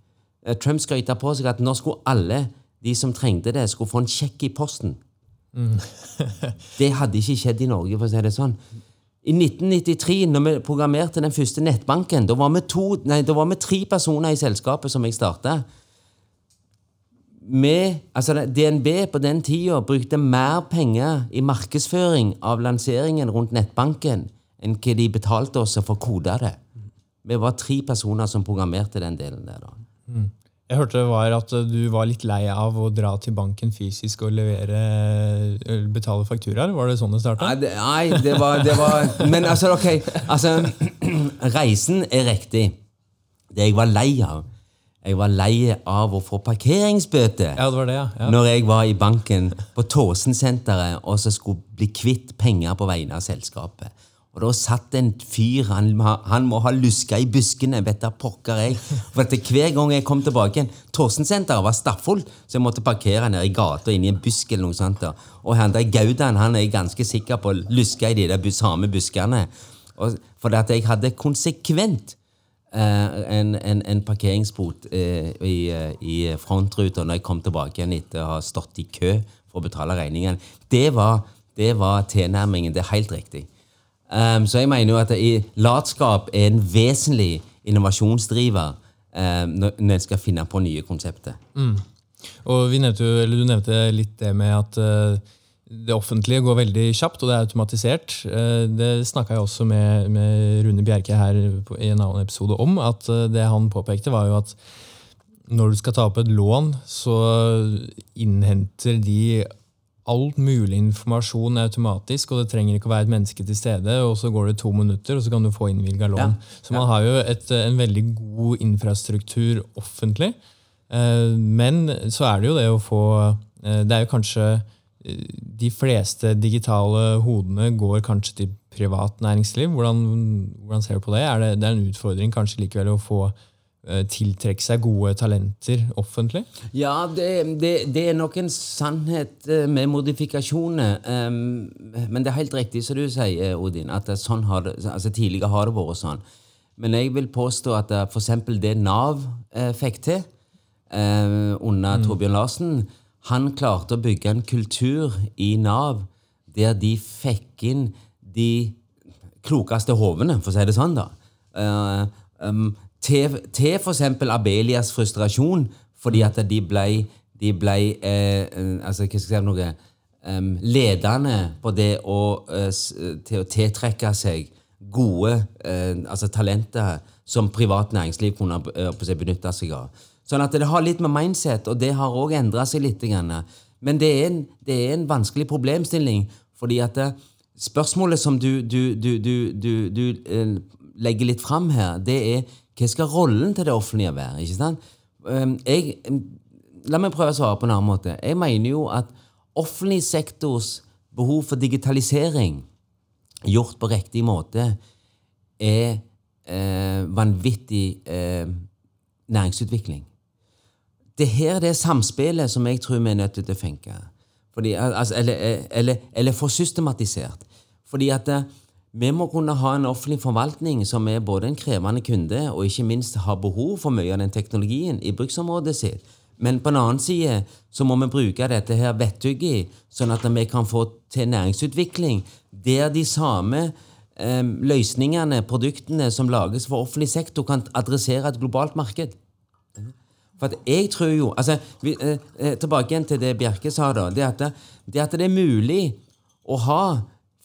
Trump skryter på seg at nå skulle alle de som trengte det, skulle få en sjekk i posten. Mm. det hadde ikke skjedd i Norge, for å si det sånn. I 1993, når vi programmerte den første nettbanken, da var vi, to, nei, da var vi tre personer i selskapet som jeg starta. Altså DNB på den tida brukte mer penger i markedsføring av lanseringen rundt nettbanken enn hva de betalte oss for å kode det. Vi var tre personer som programmerte den delen der. da. Mm. Jeg hørte var at du var litt lei av å dra til banken fysisk og levere, betale fakturaer. Var det sånn det starta? Nei, det, nei, det var, det var Men altså, ok. Altså, reisen er riktig. Det jeg var lei av Jeg var lei av å få parkeringsbøte ja, det var det, ja. ja. når jeg var i banken på Tåsensenteret og så skulle bli kvitt penger på vegne av selskapet. Og da satt en fyr Han, han må ha luska i buskene, vet pokker jeg. For at Hver gang jeg kom tilbake igjen Torsensenteret var stappfullt, så jeg måtte parkere nede i gata inni en busk. eller noe sånt. Og han der Gaudan han er jeg ganske sikker på luska i de der samme buskene. Og, for at jeg hadde konsekvent eh, en, en, en, parkeringsbot eh, i, uh, i frontruta når jeg kom tilbake igjen etter å ha stått i kø for å betale regningen. Det var, det var tilnærmingen. Det er helt riktig. Um, så jeg mener jo at latskap er en vesentlig innovasjonsdriver um, når en skal finne på nye konsepter. Mm. Og nevnte, Du nevnte litt det med at uh, det offentlige går veldig kjapt, og det er automatisert. Uh, det snakka jeg også med, med, Rune Bjerke her i en annen episode om. at uh, Det han påpekte, var jo at når du skal ta opp et lån, så innhenter de alt mulig informasjon automatisk, og det trenger ikke å være et menneske til stede. og Så går det to minutter, og så kan du få innvilga lån. Ja. Så man har jo et, en veldig god infrastruktur offentlig. Eh, men så er det jo det å få eh, Det er jo kanskje eh, De fleste digitale hodene går kanskje til privat næringsliv. Hvordan, hvordan ser du på det? Er det, det er en utfordring kanskje likevel å få tiltrekke seg gode talenter offentlig? Ja, det, det, det, er nok en sannhet eh, med modifikasjoner. Um, men det er helt riktig som du sier, Odin, at sånn har det, altså tidligere har det vært sånn. Men jeg vil påstå at f.eks. det Nav eh, fikk til eh, under mm. Torbjørn Larsen Han klarte å bygge en kultur i Nav der de fikk inn de klokeste hovene, for å si det sånn. da. Uh, um, til, til f.eks. Abelias frustrasjon, fordi at de ble, de ble eh, altså, hva skal jeg si noe, um, ledende på det å, eh, til å tiltrekke seg gode eh, altså talenter som privat næringsliv kunne uh, benytte seg av. Sånn at det har litt med mindset, og det har òg endra seg litt. Men det er, en, det er, en, vanskelig problemstilling, fordi at det, spørsmålet som du, du, du, du legger litt fram her, det er hva skal rollen til det offentlige være? ikke sant? Ehm, jeg, la meg prøve å svare på en annen måte. Jeg mener jo at offentlig sektors behov for digitalisering gjort på riktig måte er eh, vanvittig eh, næringsutvikling. Det her det samspillet som jeg tror vi er nødt til å tenke. Fordi, altså, eller, eller, eller for systematisert. Fordi at eh, vi må kunne ha en offentlig forvaltning som er både en krevende kunde og ikke minst har behov for mye av den teknologien i bruksområdet sitt. Men på den annen side så må vi bruke dette her vettugget, sånn at vi kan få til næringsutvikling der de samme eh, løsningene, produktene som lages for offentlig sektor, kan adressere et globalt marked. For jeg tror jo altså, vi, eh, eh Tilbake igjen til det Bjerke sa, da. Det at det, det at det er mulig å ha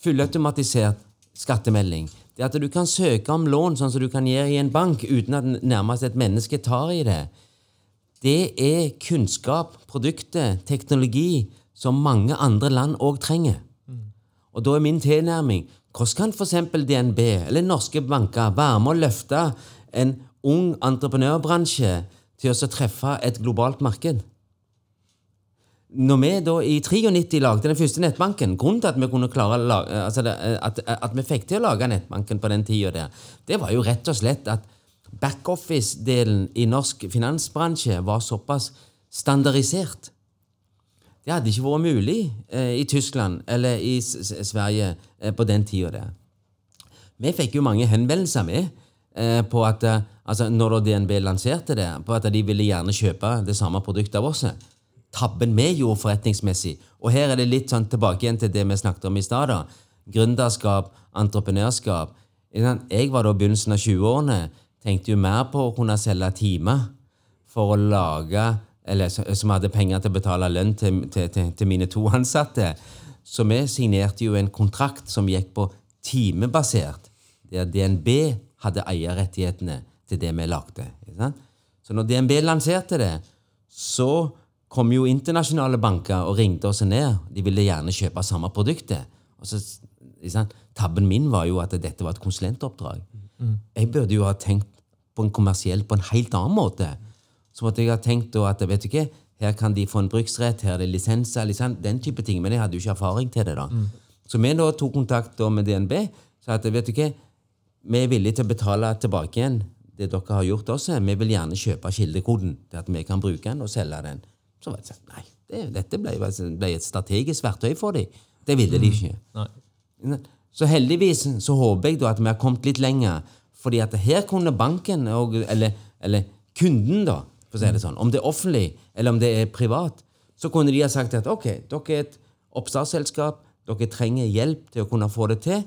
fullautomatisert skattemelding. Det at du kan søke om lån sånn som du kan gjøre i en bank uten at nærmest et menneske tar i det. Det er kunnskap, produkter, teknologi som mange andre land òg trenger. Og da er min tilnærming hvordan kan f.eks. DNB eller norske banker være med å løfte en ung entreprenørbransje til å treffe et globalt marked? Når vi da i 93 lagde den første nettbanken Grunnen til at vi kunne klare altså det, at, at, vi fikk til å lage nettbanken på den tida der, det var jo rett og slett at backoffice-delen i norsk finansbransje var såpass standardisert. Det hadde ikke vært mulig eh, i Tyskland eller i S Sverige eh, på den tida der. Vi fikk jo mange henvendelser med eh, på at eh, altså når DNB lanserte det, på at de ville gjerne kjøpe det samme produktet av oss tabben vi gjorde forretningsmessig. Og her er det litt sånn tilbake igjen til det vi snakket om i stad. Gründerskap, entreprenørskap. Jeg var da i begynnelsen av 20-årene. Tenkte jo mer på å kunne selge timer for å lage Eller som hadde penger til å betale lønn til, til, til, til mine to ansatte. Så vi signerte jo en kontrakt som gikk på timebasert, der DNB hadde eierrettighetene til det vi lagde. Så når DNB lanserte det, så kom jo internasjonale banker og ringte oss ned. De ville gjerne kjøpe samme produktet. Så, Tabben min var jo at dette var et konsulentoppdrag. Mm. Jeg burde jo ha tenkt på en kommersiell på en helt annen måte. Så måtte jeg ha tenkt at vet du ikke, her kan de få en bruksrett, her er det lisenser, liksom, den type ting. Men jeg hadde jo ikke erfaring til det. da. Mm. Så vi da tok kontakt med DNB. sa at vet du ikke, vi er villige til å betale tilbake igjen det dere har gjort også. Vi vil gjerne kjøpe kildekoden til at vi kan bruke den og selge den. Så var det sånn Nei, det, dette ble, ble, et strategisk verktøy for dem. Det ville de ikke. Mm. Så heldigvis så håper jeg da at vi har kommet litt lenger. fordi at her kunne banken, eller, eller kunden, da, for å si det sånn, om det er offentlig eller om det er privat, så kunne de ha sagt at ok, dere er et oppstartsselskap, dere trenger hjelp til å kunne få det til.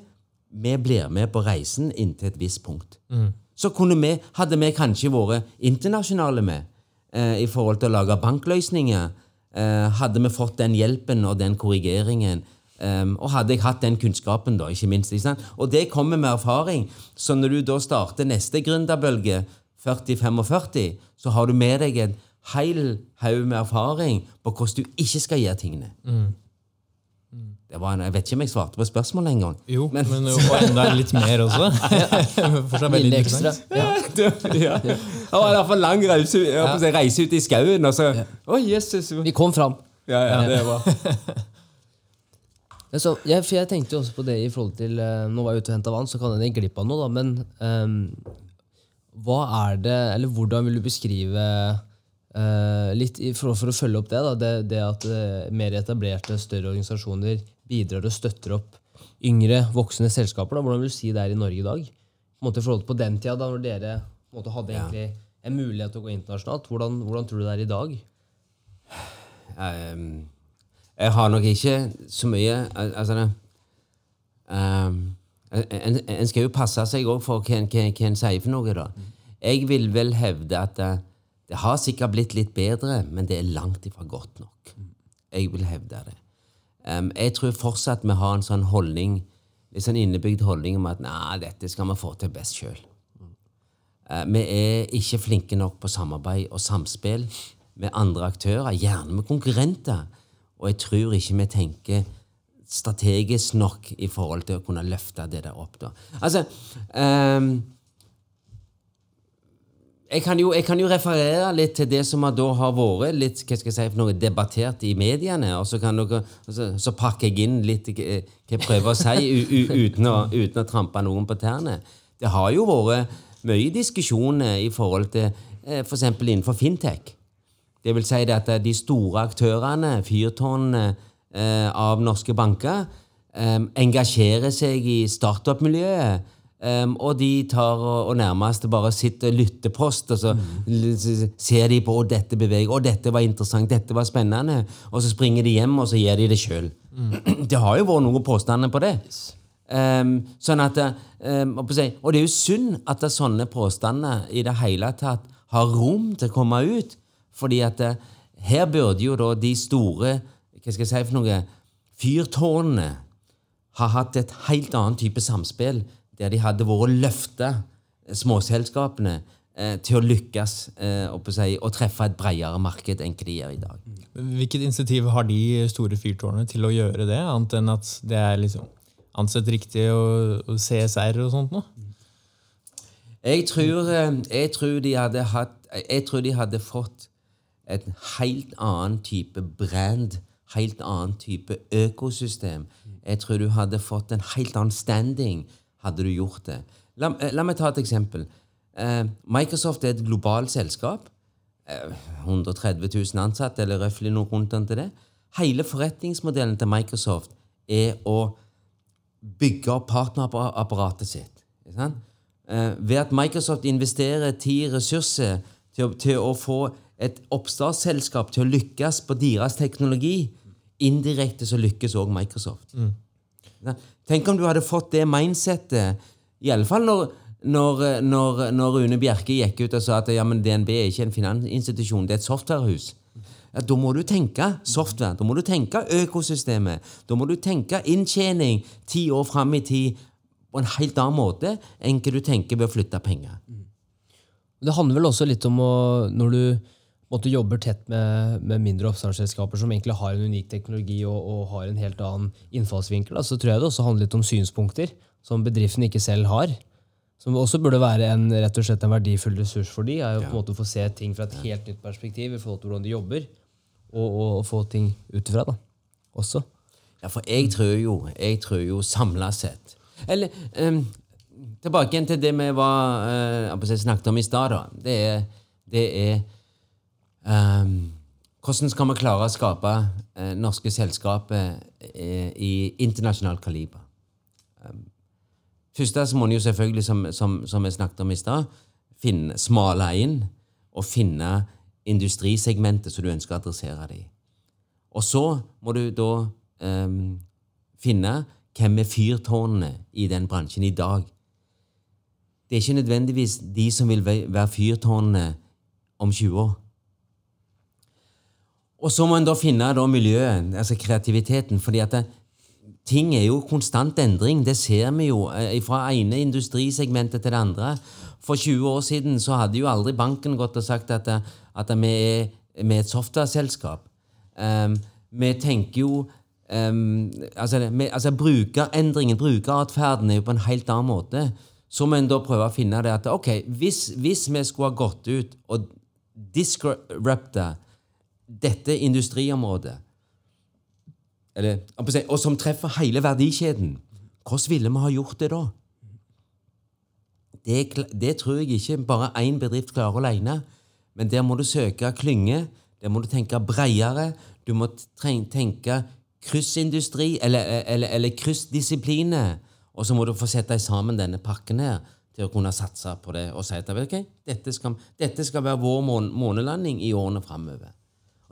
Vi blir med på reisen inntil et visst punkt. Mm. Så vi, hadde vi kanskje vært internasjonale med i forhold til å lage bankløsninger. Eh, hadde vi fått den hjelpen og den korrigeringen, eh, og hadde jeg hatt den kunnskapen, da, ikke minst. Ikke og det kommer med erfaring. Så når du da starter neste gründerbølge, 40-45, så har du med deg en hel haug med erfaring på hvordan du ikke skal gjøre tingene. Mm. Det var en, jeg vet ikke om jeg svarte på spørsmålet engang. Jo, men, men jo, enda litt mer også. Fortsatt veldig Lille ekstra. Ja. ja. Det var i hvert fall lang reise, reise ut i skauen, og så Å, Jesus. Vi kom fram. Ja, ja, det var så, jeg, for jeg tenkte jo også på det i forhold til uh, Nå var jeg ute og henta vann, så kan jeg glipp av noe, da, men um, hva er det Eller hvordan vil du beskrive litt for, for, å følge opp det, da, det, det at uh, mer etablerte, større organisasjoner bidrar og støtter opp yngre, voksne selskaper. Da. Hvordan vil du si det er i Norge i dag? På, måte, forhold på den tida, da når dere måte, hadde ja. en mulighet til å gå internasjonalt. Hvordan, hvordan, tror du det er i dag? Um, jeg har nok ikke så mye altså, um, en, en, skal jo passe seg òg for hva, en sier for noe. da. Jeg vil vel hevde at det, eh, har sikkert blitt litt bedre, men det er langt ifra godt nok. Jeg vil hevde det. Um, jeg tror fortsatt vi har en sånn holdning, litt sånn innebygd holdning om at nei, dette skal vi få til best sjøl. Uh, vi er ikke flinke nok på samarbeid og samspill med andre aktører, gjerne med konkurrenter. Og jeg tror ikke vi tenker strategisk nok i forhold til å kunne løfte det der opp. da. Altså, um, jeg kan, jo, jeg kan, jo, referere litt til det som da har vært litt hva skal jeg si, for noe debattert i mediene. og Så, dere, så, så pakker jeg inn litt hva jeg prøver å si, u, u, uten, å, uten, å, trampe noen på tærne. Det har jo vært mye diskusjoner i forhold til f.eks. For innenfor fintech. Det vil si at de store aktørene, fyrtårnene, eh, av norske banker eh, engasjerer seg i startup-miljøet. Um, og de tar og, og, nærmest bare sitter og lytter post, og så mm. ser de på og dette beveger, og dette var interessant, dette var spennende. Og så springer de hjem, og så gjør de det sjøl. Mm. Det har jo vært noen påstander på det. Um, sånn at, um, og det er jo synd at det er sånne påstander i det hele tatt har rom til å komme ut. Fordi at det, her burde jo da de store hva skal jeg si for noe, fyrtårnene ha hatt et helt annet type samspill der de hadde vært å løfte småselskapene eh, til å lykkes eh, å si, og treffe et bredere marked enn de gjør i dag. Hvilket initiativ har de store fyrtårnene til å gjøre det, annet enn at det er liksom ansett riktig og, og CSR og sånt noe? Jeg tror, eh, jeg, tror hatt, jeg tror de hadde fått et helt annen type brand, helt annen type økosystem. Jeg tror du hadde fått en helt annen standing hadde du gjort det. La, eh, la meg ta et eksempel. Eh, Microsoft er et globalt selskap. Eh, 130 000 ansatte, eller røftlig noe rundt til det. Hele forretningsmodellen til Microsoft er å bygge opp partnerapparatet sitt. Eh, ved at Microsoft investerer tid ressurser til, til, å få et oppstartsselskap til å lykkes på deres teknologi, indirekte så lykkes òg Microsoft. Mm. Tenk om du hadde fått det mindsettet, iallfall når, når, når, når Rune Bjerke gikk ut og sa at ja, men DNB er ikke en finansinstitusjon, det er et softwarehus. Ja, da må du tenke software, da må du tenke økosystemet. Da må du tenke inntjening ti år fram i tid på en helt annen måte enn hva du tenker ved å flytte penger. Det handler vel også litt om å, når du måte, jobber tett med, med mindre oppstartsselskaper som egentlig har en unik teknologi og, og har en helt annen innfallsvinkel, da, så tror jeg det også handler litt om synspunkter som bedriften ikke selv har. Som også burde være en, rett og slett en verdifull ressurs for de, er jo på en måte å få se ting fra et helt nytt perspektiv i forhold til hvordan de jobber, og, og, og få ting utifra da, også. Ja, for jeg tror jo, jeg tror jo samla sett Eller um, tilbake igjen til det vi var, uh, snakket om i stad. Det er, det er hvordan skal vi klare å skape uh, norske selskaper uh, i internasjonalt kaliber? Um, først så må en jo selvfølgelig, som, som, som, jeg snakket om i stad, smale inn og finne industrisegmentet som du ønsker å adressere det i. Og så må du da um, finne hvem er fyrtårnene i den bransjen i dag. Det er ikke nødvendigvis de som vil være fyrtårnene om 20 år. Og så må en da finne da miljøet, altså kreativiteten. fordi at det, ting er jo konstant endring. Det ser vi jo eh, fra ene industrisegmentet til det andre. For 20 år siden så hadde jo aldri banken gått og sagt at, at vi er, er et software-selskap. Um, vi tenker jo um, altså, vi, altså Brukerendringen, brukeratferden, er jo på en helt annen måte. Så må en da prøve å finne det at ok, hvis, hvis vi skulle ha gått ut og disrupta dette industriområdet, eller, og som treffer hele verdikjeden, hvordan ville vi ha gjort det da? Det, det tror jeg ikke bare én bedrift klarer alene. Men der må du søke klynge, der må du tenke bredere. Du må tenke kryssindustri, eller, eller, eller kryssdisipliner. Og så må du få sette sammen denne pakken her til å kunne satse på det og si at okay, dette, skal, dette skal være vår månelanding i årene framover.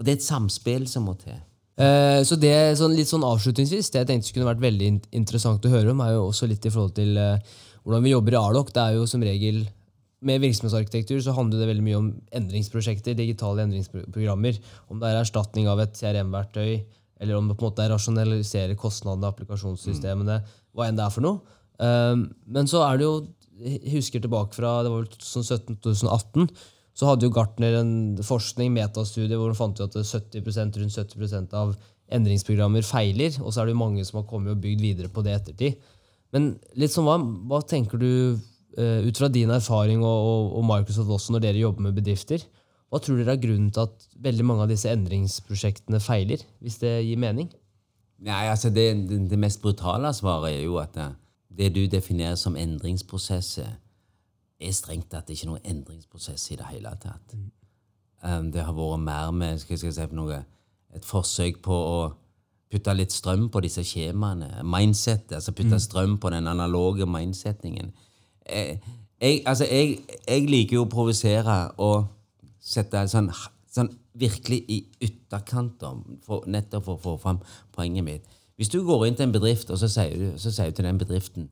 Og det er et samspill som må til. Eh, så det sånn, litt sånn avslutningsvis, det jeg tenkte kunne vært veldig interessant å høre om, er jo også litt i forhold til eh, hvordan vi jobber i Arlok. Det er jo som regel med virksomhetsarkitektur så handler det veldig mye om endringsprosjekter, digitale endringsprogrammer. Om det er erstatning av et CRM-verktøy, eller om det på en måte er rasjonalisere kostnadene, applikasjonssystemene, hva enn det er for noe. Um, men så er det jo, jeg husker tilbake fra det var vel 2017-2018, så hadde jo Gartner en forskning, metastudie, hvor de fant ut at 70% rundt 70% av endringsprogrammer feiler. Og så er det jo mange som har kommet og bygd videre på det ettertid. Men litt sånn, hva, hva tenker du uh, ut fra din erfaring og, og, og, Microsoft også når dere jobber med bedrifter? Hva tror dere er grunnen til at veldig mange av disse endringsprosjektene feiler? hvis det gir mening? Nei, altså det, det, det mest brutale svaret er jo at det, det du definerer som endringsprosesser, er strengt tatt ikke noen endringsprosess i det hele tatt. Um, det har vært mer med skal jeg si noe, et forsøk på å putte litt strøm på disse skjemaene. Mindset, Altså putte strøm på den analoge mindsettingen. Jeg, jeg, altså, jeg, jeg liker jo å provosere og sette sånn, sånn virkelig i ytterkanter, nettopp for å få fram poenget mitt. Hvis du går inn til en bedrift, og så sier du, så sier du til den bedriften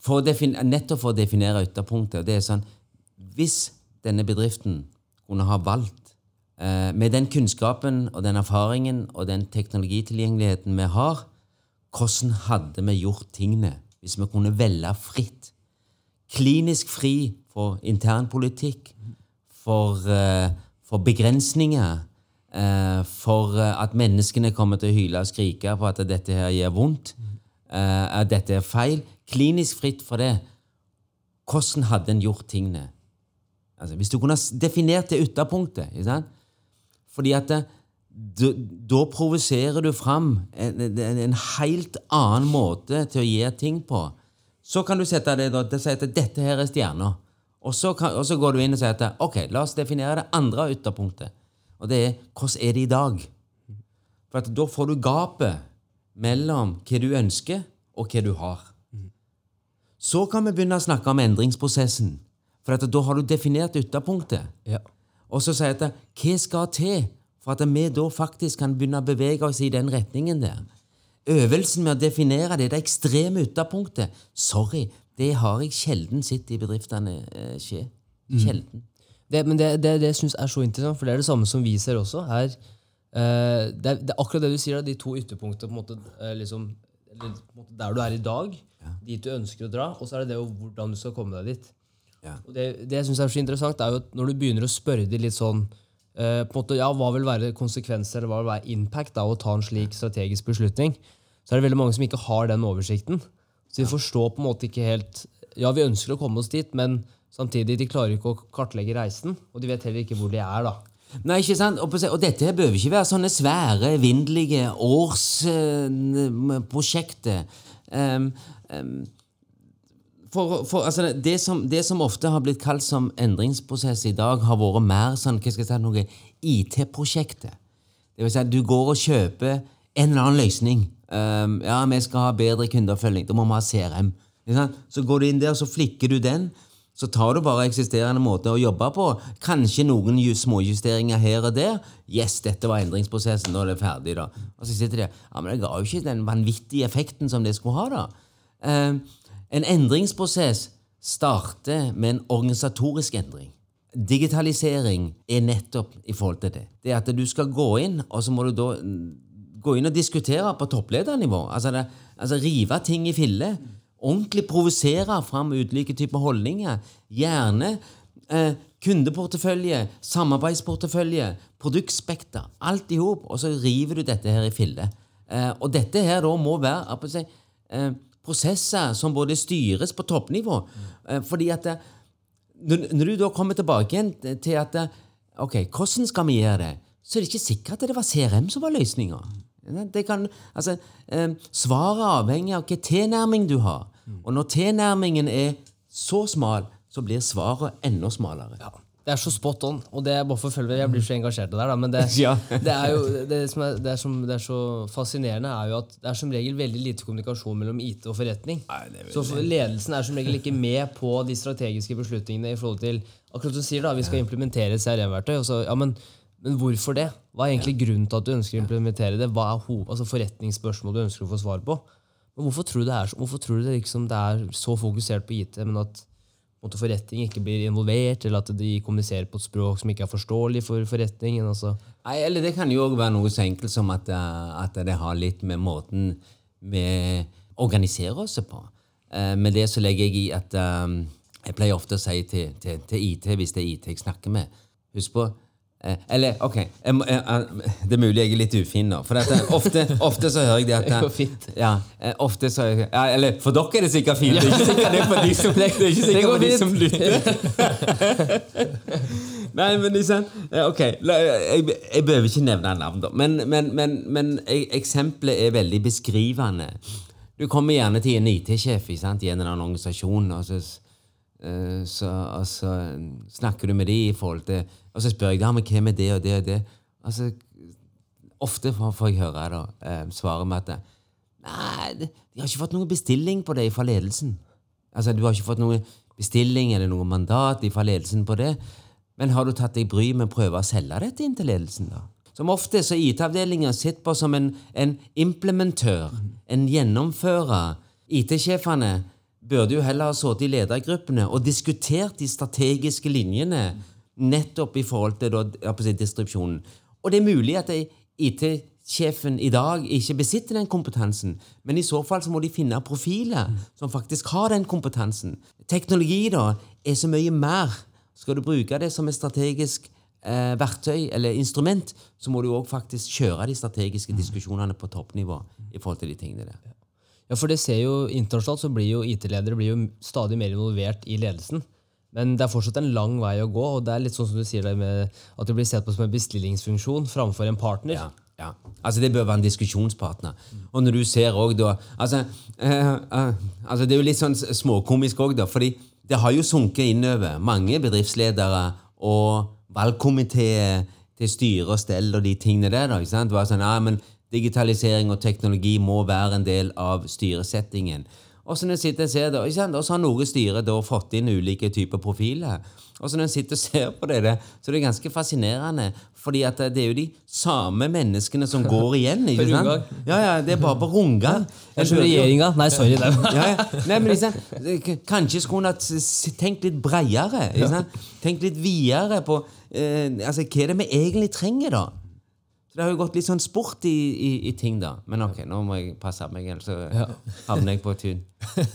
for Nettopp for å definere ytterpunktet. det er sånn, Hvis denne bedriften kunne ha valgt eh, med den kunnskapen og den erfaringen og den teknologitilgjengeligheten vi har, hvordan hadde vi gjort tingene hvis vi kunne velge fritt? Klinisk fri for internpolitikk, for, eh, for begrensninger, eh, for eh, at menneskene kommer til å hyle og skrike på at dette her gjør vondt, eh, at dette er feil. Klinisk fritt for det. Hvordan hadde en gjort tingene? Altså, hvis du kunne definert det ytterpunktet ikke sant? Fordi at det, da, provoserer du fram en, en, helt annen måte til å gjøre ting på. Så kan du sette det da, det å si at dette her er stjerna. Og og så går du inn og sier at ok, la oss definere det andre ytterpunktet. Og det er hvordan er det i dag? For da får du gapet mellom hva du ønsker, og hva du har. Så kan vi begynne å snakke om endringsprosessen. For da har du definert ytterpunktet. Ja. Og så sier jeg at hva skal til for at vi da faktisk kan begynne å bevege oss i den retningen der? Øvelsen med å definere det, det ekstreme ytterpunktet Sorry, det har jeg sjelden sett i bedriftene eh, skje. Sjelden. Det, men det, det, det syns jeg er så interessant, for det er det samme som vi ser også. her. Eh, det, er, det er akkurat det du sier, de to ytterpunktene. på en måte, eh, liksom, eller, på en måte Der du er i dag, dit du ønsker å dra, og så er det det hvordan du skal komme deg dit. Ja. Og det, det jeg synes er så interessant, er jo at når du begynner å spørre de litt sånn eh, på en måte, ja, Hva vil være konsekvenser eller hva vil være impact av å ta en slik strategisk beslutning? Så er det veldig mange som ikke har den oversikten. Så de forstår på en måte ikke helt Ja, vi ønsker å komme oss dit, men samtidig de klarer ikke å kartlegge reisen. Og de vet heller ikke hvor de er. da. Nei, ikke sant? Og, og dette behøver ikke være sånne svære, evinnelige årsprosjekter. Um, for, for altså, det, som, det som ofte har blitt kalt som endringsprosess i dag, har vært mer sånn, hva skal jeg si, noe IT-prosjektet. Det vil si at du går og kjøper en eller annen løsning. Um, ja, vi skal ha bedre kundeoppfølging. Da må vi ha CRM. Så går du inn der, så flikker du den. Så tar du bare eksisterende måte å jobbe på. Kanskje noen småjusteringer her og der. Yes, dette var endringsprosessen. Nå er det ferdig, da. Og så sitter de Ja, men det ga jo ikke den vanvittige effekten som det skulle ha, da. Um, en endringsprosess starter med en organisatorisk endring. Digitalisering er nettopp i forhold til det. Det er at du skal gå inn, og så må du da mm, gå inn og diskutere på toppledernivå. Altså, det, altså rive ting i filler. Ordentlig provosere fram ulike typer holdninger. Gjerne eh, kundeportefølje, samarbeidsportefølje, produktspekter. Alt i hop. Og så river du dette her i filler. Eh, og dette her da må være si, eh, prosesser som både styres på toppnivå. Eh, fordi at det, når, du da kommer tilbake igjen til at eh, ok, hvordan skal vi gjøre det, så er det ikke sikkert at det var CRM som var løsninga. Altså, eh, svaret avhenger av hvilken tilnærming du har. Og når tilnærmingen er så smal, så blir svaret enda smalere. Det er så spot on. og det er bare for følge, Jeg blir så engasjert av det her, men det, Ja. det er jo det som er, det er, som, det er så fascinerende, er jo at det er som regel veldig lite kommunikasjon mellom IT og forretning. så ledelsen er som regel ikke med på de strategiske beslutningene i forhold til Akkurat som du sier, da, vi skal implementere et CRM-verktøy. ja, men, men hvorfor det? Hva er egentlig grunnen til at du ønsker å implementere det? Hva er altså forretningsspørsmål du ønsker å få svar på? Men hvorfor tror du det er, hvorfor tror du det, liksom, det er så fokusert på IT, men at måte forretning ikke blir involvert, eller at de kommuniserer på et språk som ikke er forståelig for forretningen. Altså. Nei, eller det kan jo også være noe så enkelt som at, eh, at det har litt med måten vi organiserer oss på. Eh, Med det så legger jeg i at eh, Jeg pleier ofte å si til, til, til IT, hvis det er IT jeg snakker med Husk på Eller, ok, jeg, jeg, det er mulig jeg er litt ufin nå. For eh, ofte, ofte så hører jeg det at fint. Ja, eh, ofte så ja, Eller for dere er det sikkert fint. Det er ikke sikkert det er for de som, det er ikke sikkert for de som lytter. Nei, men liksom eh, Ok, jeg, jeg behøver ikke nevne navn, da. Men, men, men, men eksempelet er veldig beskrivende. Du kommer gjerne til en IT-sjef i en eller annen organisasjon, og så, eh, så, og så snakker du med de i forhold til Og så spør jeg ja, men hva med det og det og det. Altså, ofte får jeg høre da, eh, svaret med at Nei, de har ikke fått noen bestilling på det fra ledelsen. Altså, Du har ikke fått noen bestilling eller noe mandat fra ledelsen på det. Men har du tatt deg bry med å prøve å selge dette inn til ledelsen, da? Som ofte så IT-avdelinga sitter på som en, en implementør, en gjennomfører. IT-sjefene burde jo heller ha sittet i ledergruppene og diskutert de strategiske linjene nettopp i forhold til da, distribusjonen. Og det er mulig at IT-sjefen i dag ikke besitter den kompetansen, men i så fall så må de finne profiler som faktisk har den kompetansen. Teknologi da er så mye mer. Skal du bruke det som et strategisk eh, verktøy eller instrument, så må du òg faktisk kjøre de strategiske diskusjonene på toppnivå i forhold til de tingene der. Ja, for det ser jo Internasjonalt så blir jo IT-ledere blir jo stadig mer involvert i ledelsen. Men det er fortsatt en lang vei å gå, og det er litt sånn som du sier det med at det blir sett på som en bestillingsfunksjon framfor en partner. Ja, ja. Altså Det bør være en diskusjonspartner. Og når du ser også da altså, eh, eh, altså Det er jo litt sånn småkomisk òg, da. fordi det har jo sunket innover mange bedriftsledere og valgkomiteer til styre og stell og de tingene der. da, ikke sant? Det var sånn, ja, men Digitalisering og teknologi må være en del av styresettingen. Og så når jeg sitter og ser det, og så har noe styre da fått inn ulike typer profiler. Og så når jeg sitter og ser på det, så er det ganske fascinerende. fordi at det er jo de samme menneskene som går igjen. ikke sant? Ja, ja, Det er bare på tror regjeringa. Nei, sorry. Ja, ja. Nei, men liksom, Kanskje skulle hun tenkt litt bredere. Tenkt litt videre på eh, altså, hva er det vi egentlig trenger, da? Så Det har jo gått litt sånn sport i, i, i ting, da. Men ok, nå må jeg passe meg, ellers så havner jeg på tun.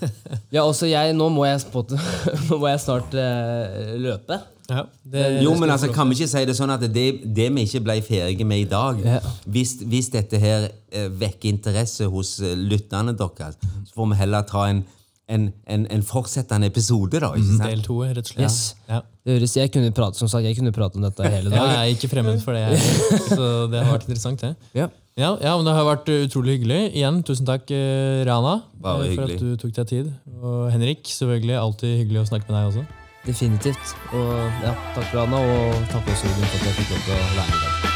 ja, også jeg, nå må jeg, spotte, nå må jeg snart eh, løpe. Ja, det, Jo, men altså, kan vi ikke si det sånn at det, det vi ikke ble ferdige med i dag Ja. hvis, hvis dette her eh, vekker interesse hos eh, lytterne deres, så får vi heller ta en, en, en, en fortsettende episode, da. ikke sant? Del to, rett og slett. Yes. Ja. Det høres, jeg kunne prate, som sagt, jeg kunne prate om dette hele Ja, dag. jeg er ikke fremmed for det, jeg. Så det har vært interessant, det. Ja. Ja, ja, men Det har vært uh, utrolig hyggelig. Igjen, tusen takk, eh, Rana, Bare eh, for hyggelig. at du tok deg tid. Og Henrik, selvfølgelig alltid hyggelig å snakke med deg også. Definitivt. Og ja, takk Rana, og takk også Odin, for at jeg fikk lov til å være med i dag.